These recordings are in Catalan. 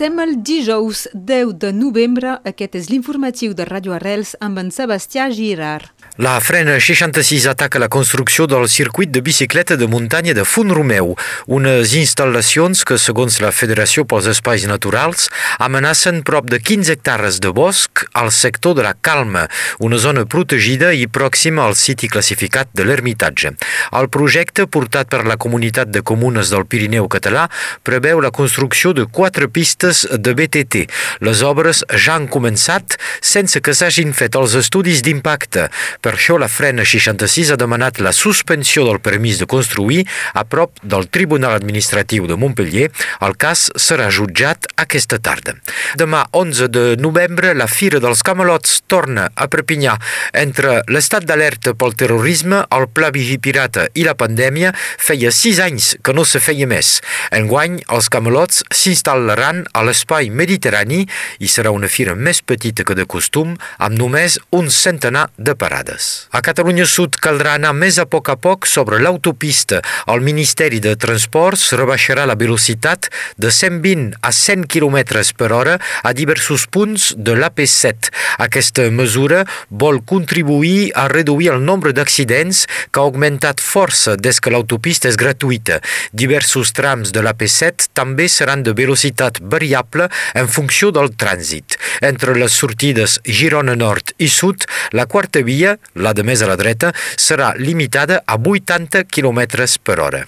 Passem el dijous 10 de novembre. Aquest és l'informatiu de Radio Arrels amb en Sebastià Girard. La Frena 66 ataca la construcció del circuit de bicicleta de muntanya de Font-Romeu, unes instal·lacions que, segons la Federació pels Espais Naturals, amenacen prop de 15 hectares de bosc al sector de la Calma, una zona protegida i pròxima al siti classificat de l'Ermitatge. El projecte, portat per la Comunitat de Comunes del Pirineu Català, preveu la construcció de quatre pistes de BTT. Les obres ja han començat sense que s'hagin fet els estudis d'impacte. Per per això la Frena 66 ha demanat la suspensió del permís de construir a prop del Tribunal Administratiu de Montpellier. El cas serà jutjat aquesta tarda. Demà 11 de novembre la Fira dels Camelots torna a Perpinyà. Entre l'estat d'alerta pel terrorisme, el pla vigipirata i la pandèmia feia sis anys que no se feia més. Enguany, els Camelots s'instal·laran a l'espai mediterrani i serà una fira més petita que de costum, amb només un centenar de parades. A Catalunya Sud caldrà anar més a poc a poc sobre l'autopista. El Ministeri de Transports rebaixarà la velocitat de 120 a 100 km per hora a diversos punts de l'AP7. Aquesta mesura vol contribuir a reduir el nombre d'accidents que ha augmentat força des que l'autopista és gratuïta. Diversos trams de l'AP7 també seran de velocitat variable en funció del trànsit. Entre les sortides Girona Nord i Sud, la quarta via la de més a la dreta, serà limitada a 80 km per hora.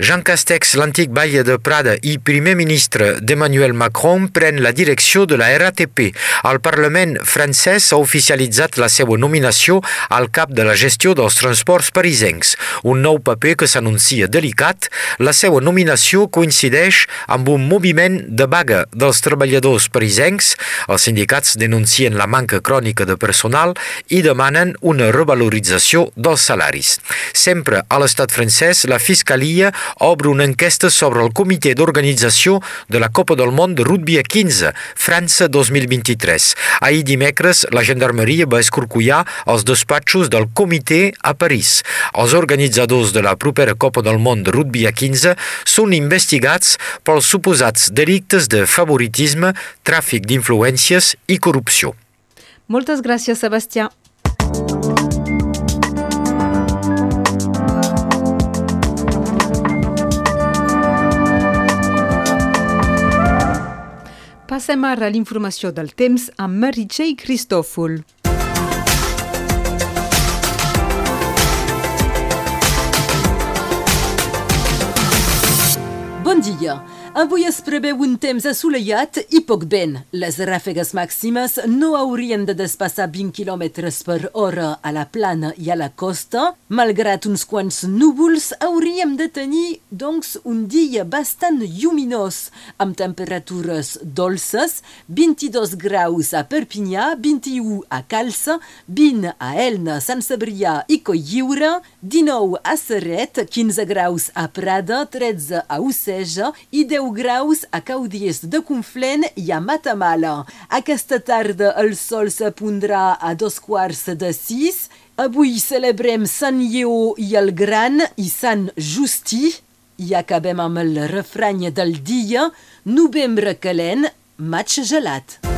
Jean Castex, l'antic batlle de Prada i primer ministre d'Emmanuel Macron, pren la direcció de la RATP. El Parlament francès ha oficialitzat la seva nominació al cap de la gestió dels transports parisencs. Un nou paper que s'anuncia delicat. La seva nominació coincideix amb un moviment de vaga dels treballadors parisencs. Els sindicats denuncien la manca crònica de personal i demanen una revalorització dels salaris. Sempre a l'estat francès, la Fiscalia obre una enquesta sobre el comitè d'organització de la Copa del Món de Rugby a 15, França 2023. Ahir dimecres, la gendarmeria va escorcollar els despatxos del comitè a París. Els organitzadors de la propera Copa del Món de Rugby a 15 són investigats pels suposats delictes de favoritisme, tràfic d'influències i corrupció. Moltes gràcies, Sebastià. Passem ara a l'informació del temps amb Meritxell Cristòfol. Bon dia. Avui es preveu un temps assolellat i poc vent. Les ràfegues màximes no haurien de despassar 20 km per hora a la plana i a la costa. Malgrat uns quants núvols, hauríem de tenir, doncs, un dia bastant lluminós, amb temperatures dolces, 22 graus a Perpinyà, 21 a Calça, 20 a Elna, Sant Cebrià i Cotlliure, 19 a Serret, 15 graus a Prada, 13 a Oceja i 10 10 graus a Caudies de Conflent i a Matamala. Aquesta tarda el sol s'apondrà a dos quarts de sis. Avui celebrem Sant Lleó i el Gran i Sant Justí. I acabem amb el refrany del dia, novembre calent, maig gelat.